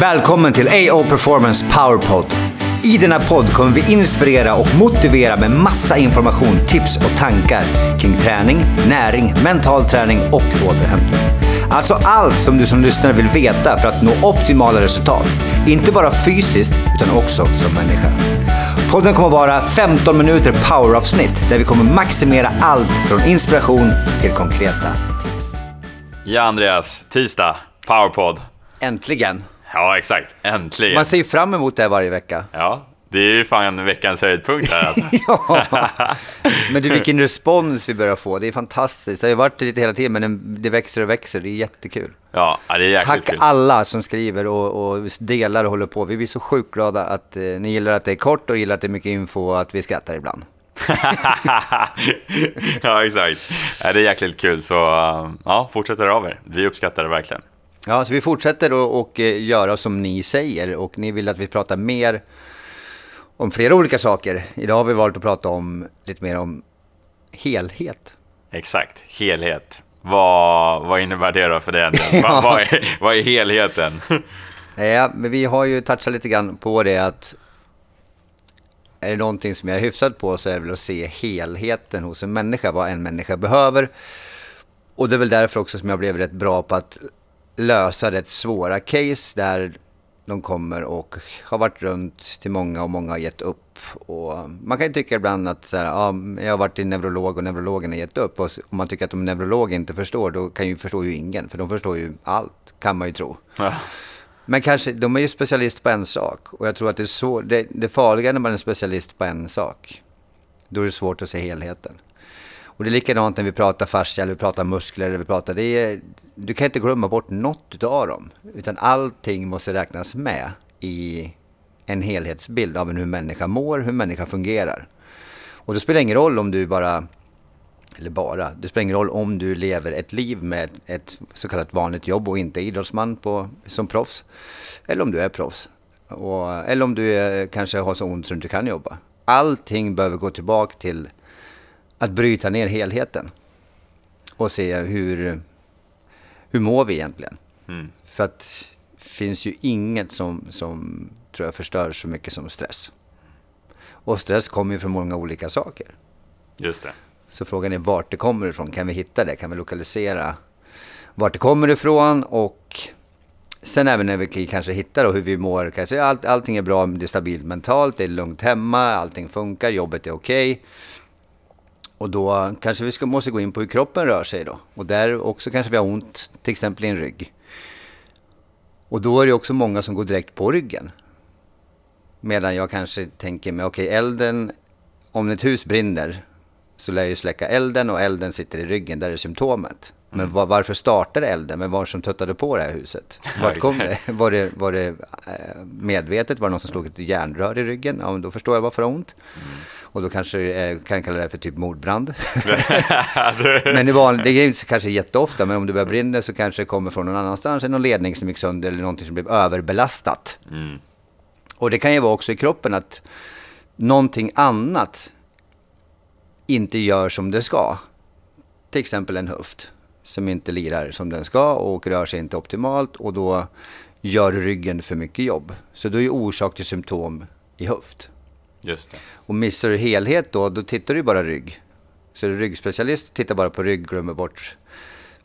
Välkommen till AO Performance Powerpod. I denna podd kommer vi inspirera och motivera med massa information, tips och tankar kring träning, näring, mental träning och återhämtning. Alltså allt som du som lyssnare vill veta för att nå optimala resultat. Inte bara fysiskt, utan också som människa. Podden kommer vara 15 minuter poweravsnitt där vi kommer maximera allt från inspiration till konkreta tips. Ja, Andreas. Tisdag. Powerpod. Äntligen! Ja, exakt. Äntligen. Man ser ju fram emot det här varje vecka. Ja, det är ju fan veckans höjdpunkt här alltså. ja. Men du, vilken respons vi börjar få. Det är fantastiskt. Det har ju varit lite hela tiden, men det växer och växer. Det är jättekul. Ja, det är jäkligt Tack kul. alla som skriver och, och delar och håller på. Vi blir så sjukt glada att eh, ni gillar att det är kort och gillar att det är mycket info och att vi skrattar ibland. ja, exakt. Det är jäkligt kul, så uh, ja, höra av er. Vi uppskattar det verkligen. Ja, så vi fortsätter och, eh, göra som ni säger och ni vill att vi pratar mer om flera olika saker. Idag har vi valt att prata om lite mer om helhet. Exakt, helhet. Vad, vad innebär det då för dig? egentligen? vad, vad, är, vad är helheten? Ja, men vi har ju touchat lite grann på det att är det någonting som jag är hyfsad på så är det väl att se helheten hos en människa, vad en människa behöver. Och det är väl därför också som jag blev rätt bra på att lösa rätt svåra case där de kommer och har varit runt till många och många har gett upp. Och man kan ju tycka ibland att så här, ja, jag har varit till neurolog och neurologen har gett upp. Och om man tycker att de neurolog inte förstår, då kan ju förstå ju ingen. För de förstår ju allt, kan man ju tro. Ja. Men kanske, de är ju specialist på en sak. Och jag tror att det är så, det, det farliga när man är specialist på en sak. Då är det svårt att se helheten. Och det är likadant när vi pratar fascia, eller vi pratar muskler, eller vi pratar, det är, du kan inte glömma bort något av dem. Utan allting måste räknas med i en helhetsbild av hur människa mår, hur människa fungerar. Och det spelar ingen roll om du bara, eller bara, det spelar ingen roll om du lever ett liv med ett, ett så kallat vanligt jobb och inte är idrottsman på, som proffs. Eller om du är proffs. Och, eller om du är, kanske har så ont så du inte kan jobba. Allting behöver gå tillbaka till att bryta ner helheten. Och se hur, hur mår vi egentligen? Mm. För att det finns ju inget som, som tror jag förstör så mycket som stress. Och stress kommer ju från många olika saker. Just det. Så frågan är vart det kommer ifrån. Kan vi hitta det? Kan vi lokalisera vart det kommer ifrån? Och sen även när vi kanske hittar då hur vi mår. Kanske all, allting är bra, det är stabilt mentalt, det är lugnt hemma, allting funkar, jobbet är okej. Okay. Och då kanske vi ska, måste gå in på hur kroppen rör sig då. Och där också kanske vi har ont, till exempel i en rygg. Och då är det också många som går direkt på ryggen. Medan jag kanske tänker mig, okej okay, elden, om ett hus brinner så lär jag ju släcka elden och elden sitter i ryggen, där är symptomet. Men Mm. var, varför startade elden? Men var som tuttade på det här huset? Vart kom det? Var det, var det eh, medvetet? Var det någon som slog ett järnrör i ryggen? Ja, men då förstår jag varför det har ont. Och då kanske eh, kan jag kalla det för typ mordbrand. men det, var, det är inte kanske jätteofta, men om det börjar brinna så kanske det kommer från någon annanstans. Någon ledning som gick sönder eller någonting som blev överbelastat. Mm. Och det kan ju vara också i kroppen att någonting annat inte gör som det ska. Till exempel en höft som inte lirar som den ska och rör sig inte optimalt och då gör ryggen för mycket jobb. Så då är orsak till symptom i höft. Just det. Och missar du helhet då, då tittar du bara rygg. Så är du ryggspecialist, tittar bara på rygg, glömmer bort.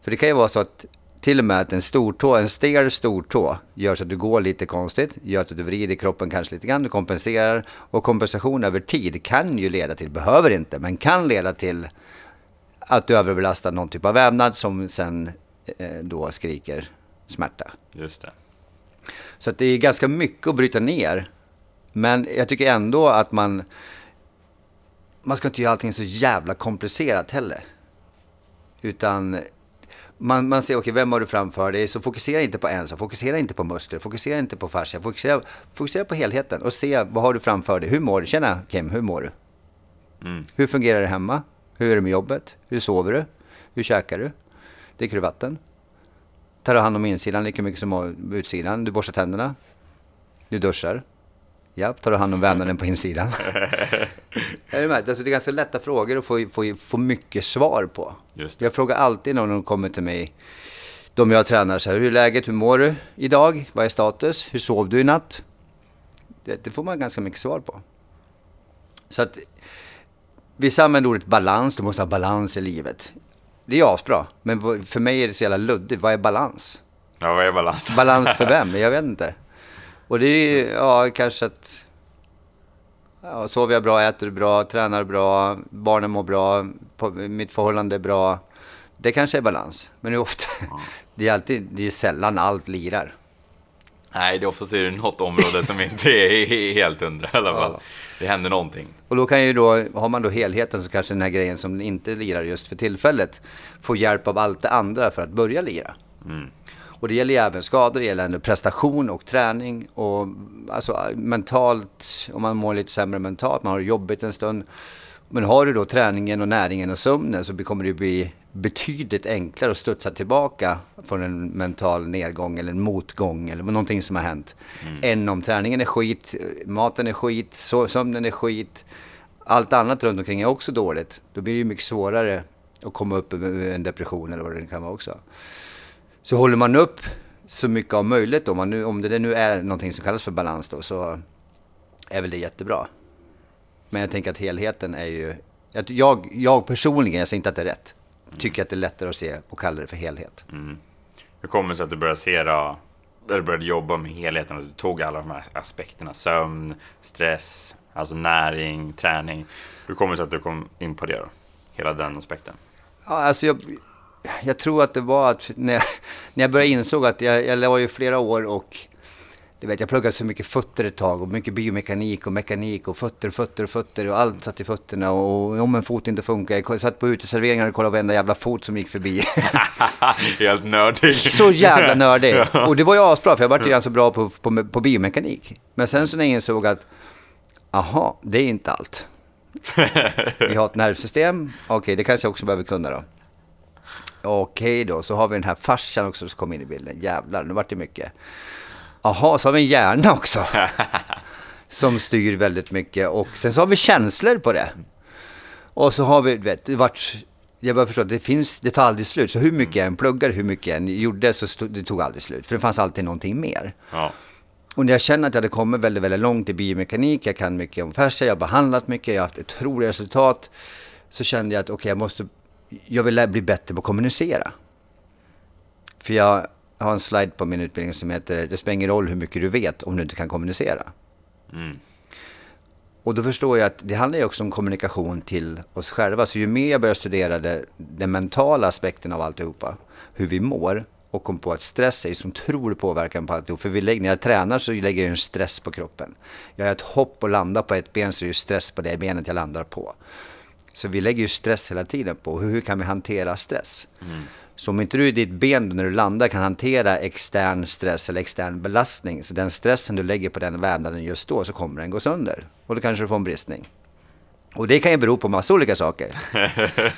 För det kan ju vara så att till och med att en stortå, en stel stortå gör så att du går lite konstigt, gör så att du vrider kroppen kanske lite grann, du kompenserar. Och kompensation över tid kan ju leda till, behöver inte, men kan leda till att du överbelastar någon typ av vävnad som sen eh, då skriker smärta. Just det. Så att det är ganska mycket att bryta ner. Men jag tycker ändå att man... Man ska inte göra allting så jävla komplicerat heller. Utan man, man ser, okej, okay, vem har du framför dig? Så fokusera inte på en sak, fokusera inte på muskler, fokusera inte på fascia, fokusera, fokusera på helheten och se vad har du framför dig? Hur mår du? Tjena Kim, hur mår du? Mm. Hur fungerar det hemma? Hur är det med jobbet? Hur sover du? Hur käkar du? Dricker du vatten? Tar du hand om insidan lika mycket som utsidan? Du borstar tänderna? Du duschar? Ja, tar du hand om vävnaden på insidan? är du med? Alltså, det är ganska lätta frågor att få, få, få mycket svar på. Jag frågar alltid när någon kommer till mig de jag tränar så här, hur är läget, hur mår du idag, vad är status, hur sov du i natt? Det, det får man ganska mycket svar på. Så att vissa använder ordet balans, du måste ha balans i livet. Det är asbra, men för mig är det så jävla luddigt, vad är balans? Ja, vad är balans? Balans för vem? Jag vet inte. Och det är ju, ja, kanske att... Ja, sover jag bra, äter bra, tränar bra, barnen mår bra, mitt förhållande är bra. Det kanske är balans. Men det är ofta, det är alltid, det är sällan allt lirar. Nej, det är oftast är det något område som inte är helt hundra i alla fall. Ja. Det händer någonting. Och då kan ju då, har man då helheten så kanske den här grejen som inte lirar just för tillfället får hjälp av allt det andra för att börja lira. Mm. Och det gäller ju även skador, det gäller prestation och träning och alltså mentalt, om man mår lite sämre mentalt, man har det jobbigt en stund. Men har du då träningen och näringen och sömnen så kommer det bli betydligt enklare att studsa tillbaka från en mental nedgång eller en motgång eller någonting som har hänt. Mm. Än om träningen är skit, maten är skit, sömnen är skit, allt annat runt omkring är också dåligt. Då blir det ju mycket svårare att komma upp ur en depression eller vad det kan vara också. Så håller man upp så mycket av möjligt då, man nu, om det nu är någonting som kallas för balans då, så är väl det jättebra. Men jag tänker att helheten är ju... Jag, jag personligen, jag säger inte att det är rätt, tycker att det är lättare att se och kalla det för helhet. Mm. Hur kommer det sig att du började se då, eller började jobba med helheten, att du tog alla de här aspekterna, sömn, stress, alltså näring, träning. Hur kommer det sig att du kom in på det då? Hela den aspekten? Ja, alltså jag, jag tror att det var att när jag, när jag började insåg att jag, jag var ju flera år och du vet, jag pluggade så mycket fötter ett tag och mycket biomekanik och mekanik och fötter, fötter, fötter och allt satt i fötterna och om en fot inte funkar. Jag satt på uteserveringar och kollade varenda jävla fot som gick förbi. Helt nördig. Så jävla nördig. Och det var ju asbra för jag var ju ganska bra på, på, på biomekanik. Men sen så när jag insåg att, aha, det är inte allt. Vi har ett nervsystem, okej okay, det kanske jag också behöver kunna då. Okej då, så har vi den här farsan också som kom in i bilden. Jävlar, nu vart det mycket. Jaha, så har vi en hjärna också. som styr väldigt mycket. Och sen så har vi känslor på det. Och så har vi, vet, det vart, jag börjar förstå att det finns, det tar aldrig slut. Så hur mycket jag än pluggade, hur mycket jag än gjorde, så stod, det tog aldrig slut. För det fanns alltid någonting mer. Ja. Och när jag känner att jag hade kommit väldigt, väldigt långt i biomekanik, jag kan mycket om fascia, jag har behandlat mycket, jag har haft otroliga resultat. Så kände jag att okej, okay, jag måste jag vill bli bättre på att kommunicera. För jag har en slide på min utbildning som heter Det spelar ingen roll hur mycket du vet om du inte kan kommunicera. Mm. Och då förstår jag att det handlar ju också om kommunikation till oss själva. Så ju mer jag börjar studera det, den mentala aspekten av alltihopa, hur vi mår och kom på att stress är som otrolig påverkan på alltihop. För vi lägger, när jag tränar så lägger jag en stress på kroppen. Jag har ett hopp och landar på ett ben så är det stress på det benet jag landar på. Så vi lägger ju stress hela tiden på hur kan vi hantera stress. Mm. Så om inte du i ditt ben när du landar kan hantera extern stress eller extern belastning, så den stressen du lägger på den vävnaden just då, så kommer den gå sönder. Och då kanske du får en bristning. Och det kan ju bero på massa olika saker.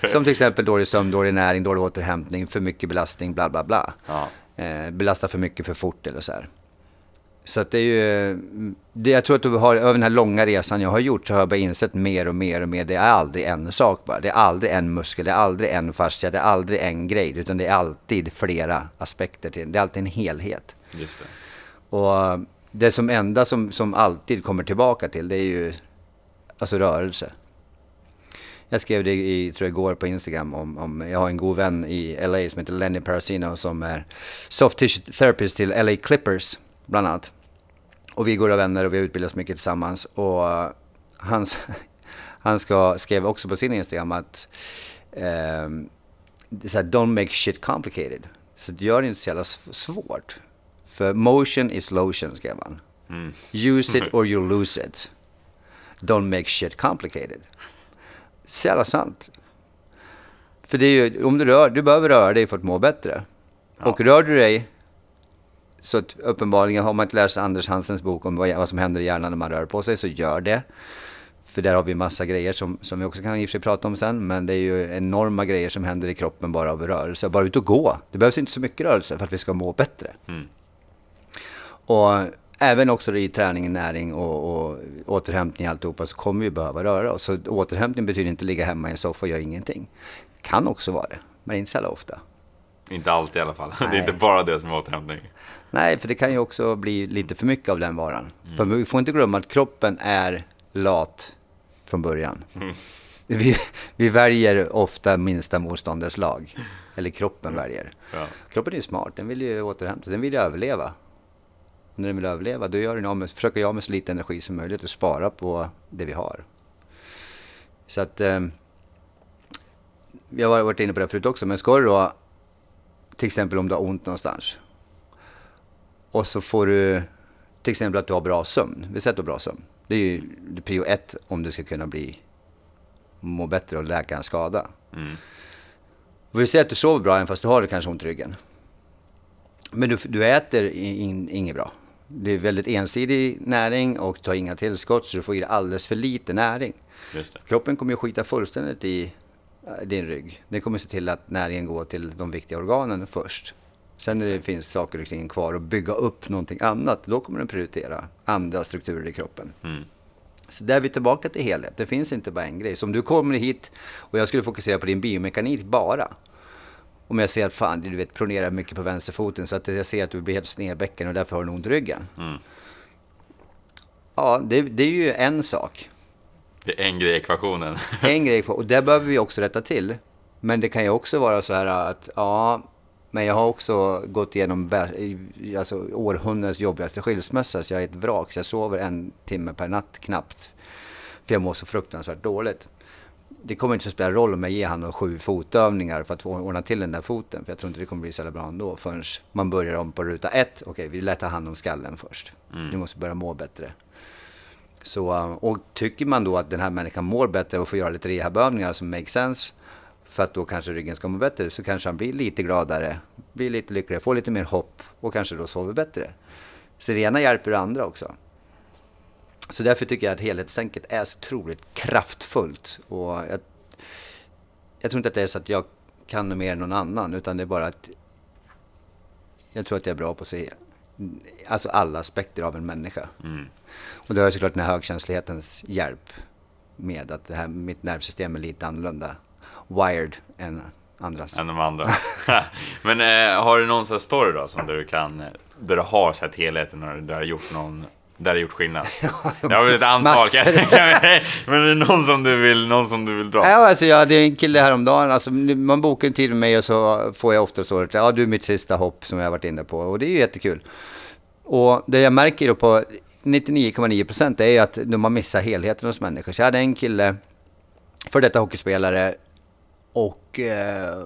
Som till exempel dålig sömn, dålig näring, dålig återhämtning, för mycket belastning, bla bla bla. Ja. Eh, belasta för mycket för fort eller så här. Så att det är ju, det, jag tror att du har, över den här långa resan jag har gjort så har jag bara insett mer och mer och mer. Det är aldrig en sak bara. Det är aldrig en muskel, det är aldrig en fascia, det är aldrig en grej. Utan det är alltid flera aspekter till det. är alltid en helhet. Just det. Och det som enda som, som alltid kommer tillbaka till det är ju alltså rörelse. Jag skrev det i, tror jag, igår på Instagram om, om, jag har en god vän i LA som heter Lenny Parasino som är soft tissue therapist till LA Clippers bland annat. Och vi är goda vänner och vi har utbildats mycket tillsammans. Och uh, hans, han ska, skrev också på sin Instagram att um, så här, don't make shit complicated. Så gör det inte så jävla svårt. För motion is lotion, skrev han. Mm. Use it or you lose it. Don't make shit complicated. Så jävla sant. För det är ju, om du rör, du behöver röra dig för att må bättre. Ja. Och rör du dig så att uppenbarligen har man inte läst Anders Hansens bok om vad, vad som händer i hjärnan när man rör på sig, så gör det. För där har vi massa grejer som, som vi också kan i och för sig prata om sen. Men det är ju enorma grejer som händer i kroppen bara av rörelse. Bara ut och gå. Det behövs inte så mycket rörelse för att vi ska må bättre. Mm. Och även också i träning, näring och, och återhämtning och alltihopa så kommer vi behöva röra oss. Så återhämtning betyder inte ligga hemma i en soffa och göra ingenting. Kan också vara det, men inte så ofta. Inte alltid i alla fall. Nej. Det är inte bara det som är återhämtning. Nej, för det kan ju också bli lite för mycket av den varan. Mm. För vi får inte glömma att kroppen är lat från början. Mm. Vi, vi väljer ofta minsta motståndets lag. Eller kroppen mm. väljer. Ja. Kroppen är ju smart, den vill ju återhämta den vill ju överleva. Och när den vill överleva, då gör den av med, försöker jag med så lite energi som möjligt och spara på det vi har. Så att... Eh, vi har varit inne på det förut också, men ska du då, till exempel om du har ont någonstans, och så får du, till exempel att du har bra sömn. Vi säger att du har bra sömn. Det är ju prio ett om du ska kunna bli, må bättre och läka en skada. Mm. Och vi säger att du sover bra även fast du har kanske ont i ryggen. Men du, du äter in, inget bra. Det är väldigt ensidig näring och har inga tillskott så du får i dig alldeles för lite näring. Kroppen kommer ju skita fullständigt i äh, din rygg. Den kommer se till att näringen går till de viktiga organen först. Sen när det finns saker och ting kvar att bygga upp någonting annat, då kommer den prioritera andra strukturer i kroppen. Mm. Så där är vi tillbaka till helhet. Det finns inte bara en grej. Så om du kommer hit och jag skulle fokusera på din biomekanik bara. Om jag ser att fan, du vet, pronerar mycket på vänsterfoten så att jag ser att du blir helt snedbäcken och därför har du ont i ryggen. Mm. Ja, det, det, är ju en sak. Det är en grej i ekvationen. en grej och det behöver vi också rätta till. Men det kan ju också vara så här att, ja, men jag har också gått igenom alltså, århundradets jobbigaste skilsmässa, så jag är ett vrak. Så jag sover en timme per natt knappt. För jag mår så fruktansvärt dåligt. Det kommer inte att spela roll om jag ger honom sju fotövningar för att ordna till den där foten. För jag tror inte det kommer bli så jävla bra ändå förrän man börjar om på ruta ett. Okej, vi ta hand om skallen först. Mm. Du måste börja må bättre. Så, och tycker man då att den här människan mår bättre och får göra lite rehabövningar som makes sense för att då kanske ryggen ska må bättre så kanske han blir lite gladare, blir lite lyckligare, får lite mer hopp och kanske då sover bättre. Så det ena hjälper det andra också. Så därför tycker jag att helhetstänket är så otroligt kraftfullt. Och jag, jag tror inte att det är så att jag kan mer än någon annan, utan det är bara att jag tror att jag är bra på att se alltså alla aspekter av en människa. Mm. Och det har såklart den här högkänslighetens hjälp med att det här, mitt nervsystem är lite annorlunda wired än andras. Än de andra. Men eh, har du någon sån story då som du kan, där du har sett helheten och där du har gjort någon där det gjort skillnad? Jag har väl ett antal kanske. Men är det någon som du vill, någon som du vill dra? Ja, alltså jag hade en kille häromdagen. Alltså, man bokar en tid med mig och så får jag ofta stå ja du är mitt sista hopp som jag har varit inne på. Och det är ju jättekul. Och det jag märker då på 99,9 procent är ju att har missat helheten hos människor. Så jag hade en kille, för detta hockeyspelare, och eh,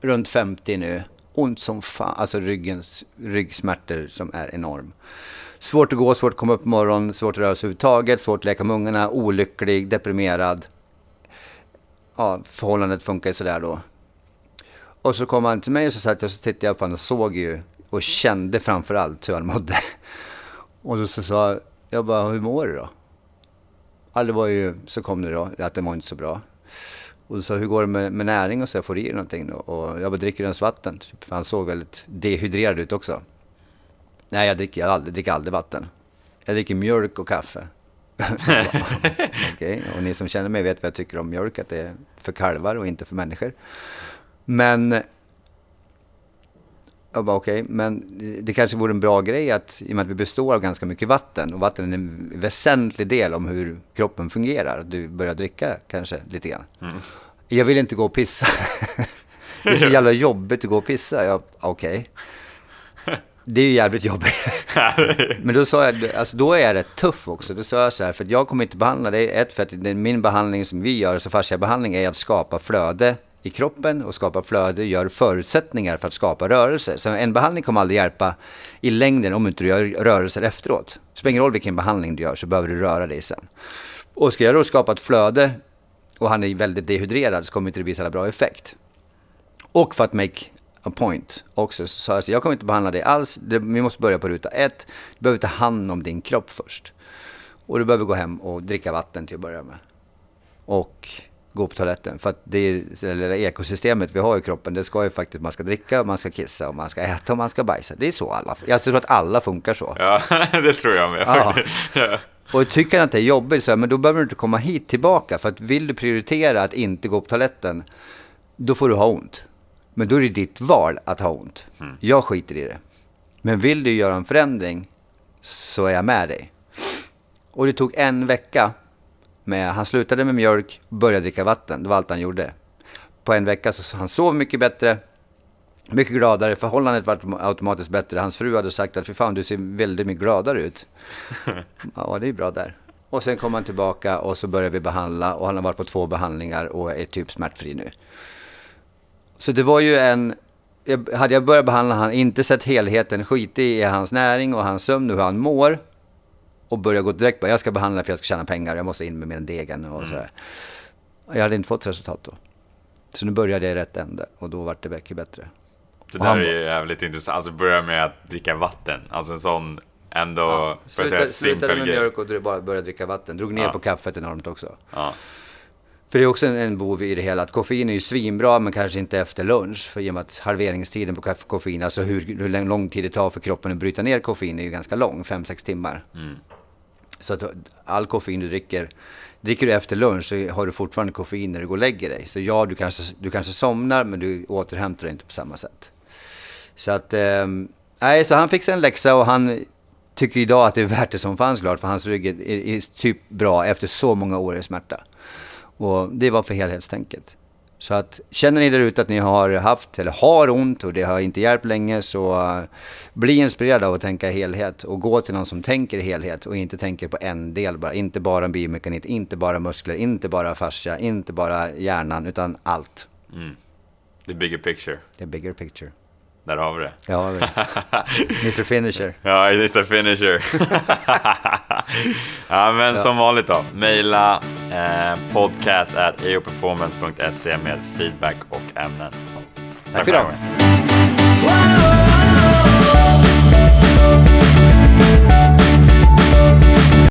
runt 50 nu. Ont som fan, alltså ryggens, ryggsmärtor som är enorm. Svårt att gå, svårt att komma upp på morgonen, svårt att röra sig överhuvudtaget, svårt att leka med ungarna, olycklig, deprimerad. Ja, förhållandet funkar ju sådär då. Och så kom han till mig och så satt jag och så tittade jag på honom och såg ju och kände framför allt hur han mådde. Och då så sa jag bara, hur mår du då? Ja, det var ju, så kom det då, att det var inte så bra. Och då sa hur går det med, med näring och så, jag får i dig någonting då? Och jag bara, dricker ens vatten? Typ, för han såg väldigt dehydrerad ut också. Nej, jag dricker, jag aldrig, dricker aldrig vatten. Jag dricker mjölk och kaffe. Okej, okay. och ni som känner mig vet vad jag tycker om mjölk, att det är för kalvar och inte för människor. Men jag bara okej, okay, men det kanske vore en bra grej att, i och med att vi består av ganska mycket vatten och vatten är en väsentlig del om hur kroppen fungerar. Du börjar dricka kanske lite grann. Mm. Jag vill inte gå och pissa. det är så jävla jobbigt att gå och pissa. Jag, okej. Okay. Det är ju jävligt jobbigt. Men då sa jag, alltså då är jag rätt tuff också. Då sa jag så här, för jag kommer inte behandla dig. Ett, för att min behandling som vi gör, så fasciabehandling, är att skapa flöde i kroppen och skapar flöde, gör förutsättningar för att skapa rörelser. Så en behandling kommer aldrig hjälpa i längden om inte du gör rörelser efteråt. Det spelar ingen roll vilken behandling du gör så behöver du röra dig sen. Och ska jag då skapa ett flöde och han är väldigt dehydrerad så kommer inte det bli så bra effekt. Och för att make a point också så sa jag så jag kommer inte behandla dig alls. vi måste börja på ruta ett. Du behöver ta hand om din kropp först. Och du behöver gå hem och dricka vatten till att börja med. Och gå på toaletten. För att det, det lilla ekosystemet vi har i kroppen, det ska ju faktiskt, man ska dricka, man ska kissa och man ska äta och man ska bajsa. Det är så alla, jag tror att alla funkar så. Ja, det tror jag med ja. ja. Och tycker han att det är jobbigt, så här, men då behöver du inte komma hit tillbaka. För att vill du prioritera att inte gå på toaletten, då får du ha ont. Men då är det ditt val att ha ont. Mm. Jag skiter i det. Men vill du göra en förändring så är jag med dig. Och det tog en vecka. Med, han slutade med mjölk och började dricka vatten. Det var allt han gjorde. På en vecka så han sov mycket bättre. Mycket gladare. Förhållandet var automatiskt bättre. Hans fru hade sagt att för fan du ser väldigt mycket gladare ut. ja, det är bra där. Och sen kom han tillbaka och så började vi behandla och han har varit på två behandlingar och är typ smärtfri nu. Så det var ju en... Jag, hade jag börjat behandla han, inte sett helheten, skit i hans näring och hans sömn och hur han mår och börjat gå direkt på jag ska behandla för jag ska tjäna pengar, jag måste in med den degen och sådär. Jag hade inte fått resultat då. Så nu började jag i rätt ände och då vart det mycket bättre. Det där är ju jävligt intressant. Alltså börja med att dricka vatten. Alltså en sån ändå, Ja, säga, slutade, med mjölk och bara började dricka vatten. Drog ner Ja. på kaffet enormt också. Ja. För det är också en, en bov i det hela, att koffein är ju svinbra men kanske inte efter lunch. För i och med att halveringstiden på koffein, alltså hur, hur lång- tid det tar för kroppen att bryta ner koffein är ju ganska lång, 5-6 timmar. Så att all koffein du dricker, dricker du efter lunch så har du fortfarande koffein när du går och lägger dig. Så ja, du kanske, du kanske somnar men du återhämtar dig inte på samma sätt. Så att, ehm, nej, eh, så han fick en läxa och han tycker idag att det är värt det som fanns klart för hans rygg är, är typ bra efter så många år i smärta. Och det var för helhetstänket. Så att känner ni där ute att ni har haft eller har ont och det har inte hjälpt länge så uh, bli inspirerade av att tänka helhet och gå till någon som tänker helhet och inte tänker på en del bara. Inte bara biomekanik, inte bara muskler, inte bara fascia, inte bara hjärnan utan allt. The bigger picture. Är bigger picture. Där har vi det. Ja, Mr Finisher. Ja, a finisher. ja, men som vanligt då. Maila eh, podcast at eoperformance.se med feedback och ämnen. Tack för den idag.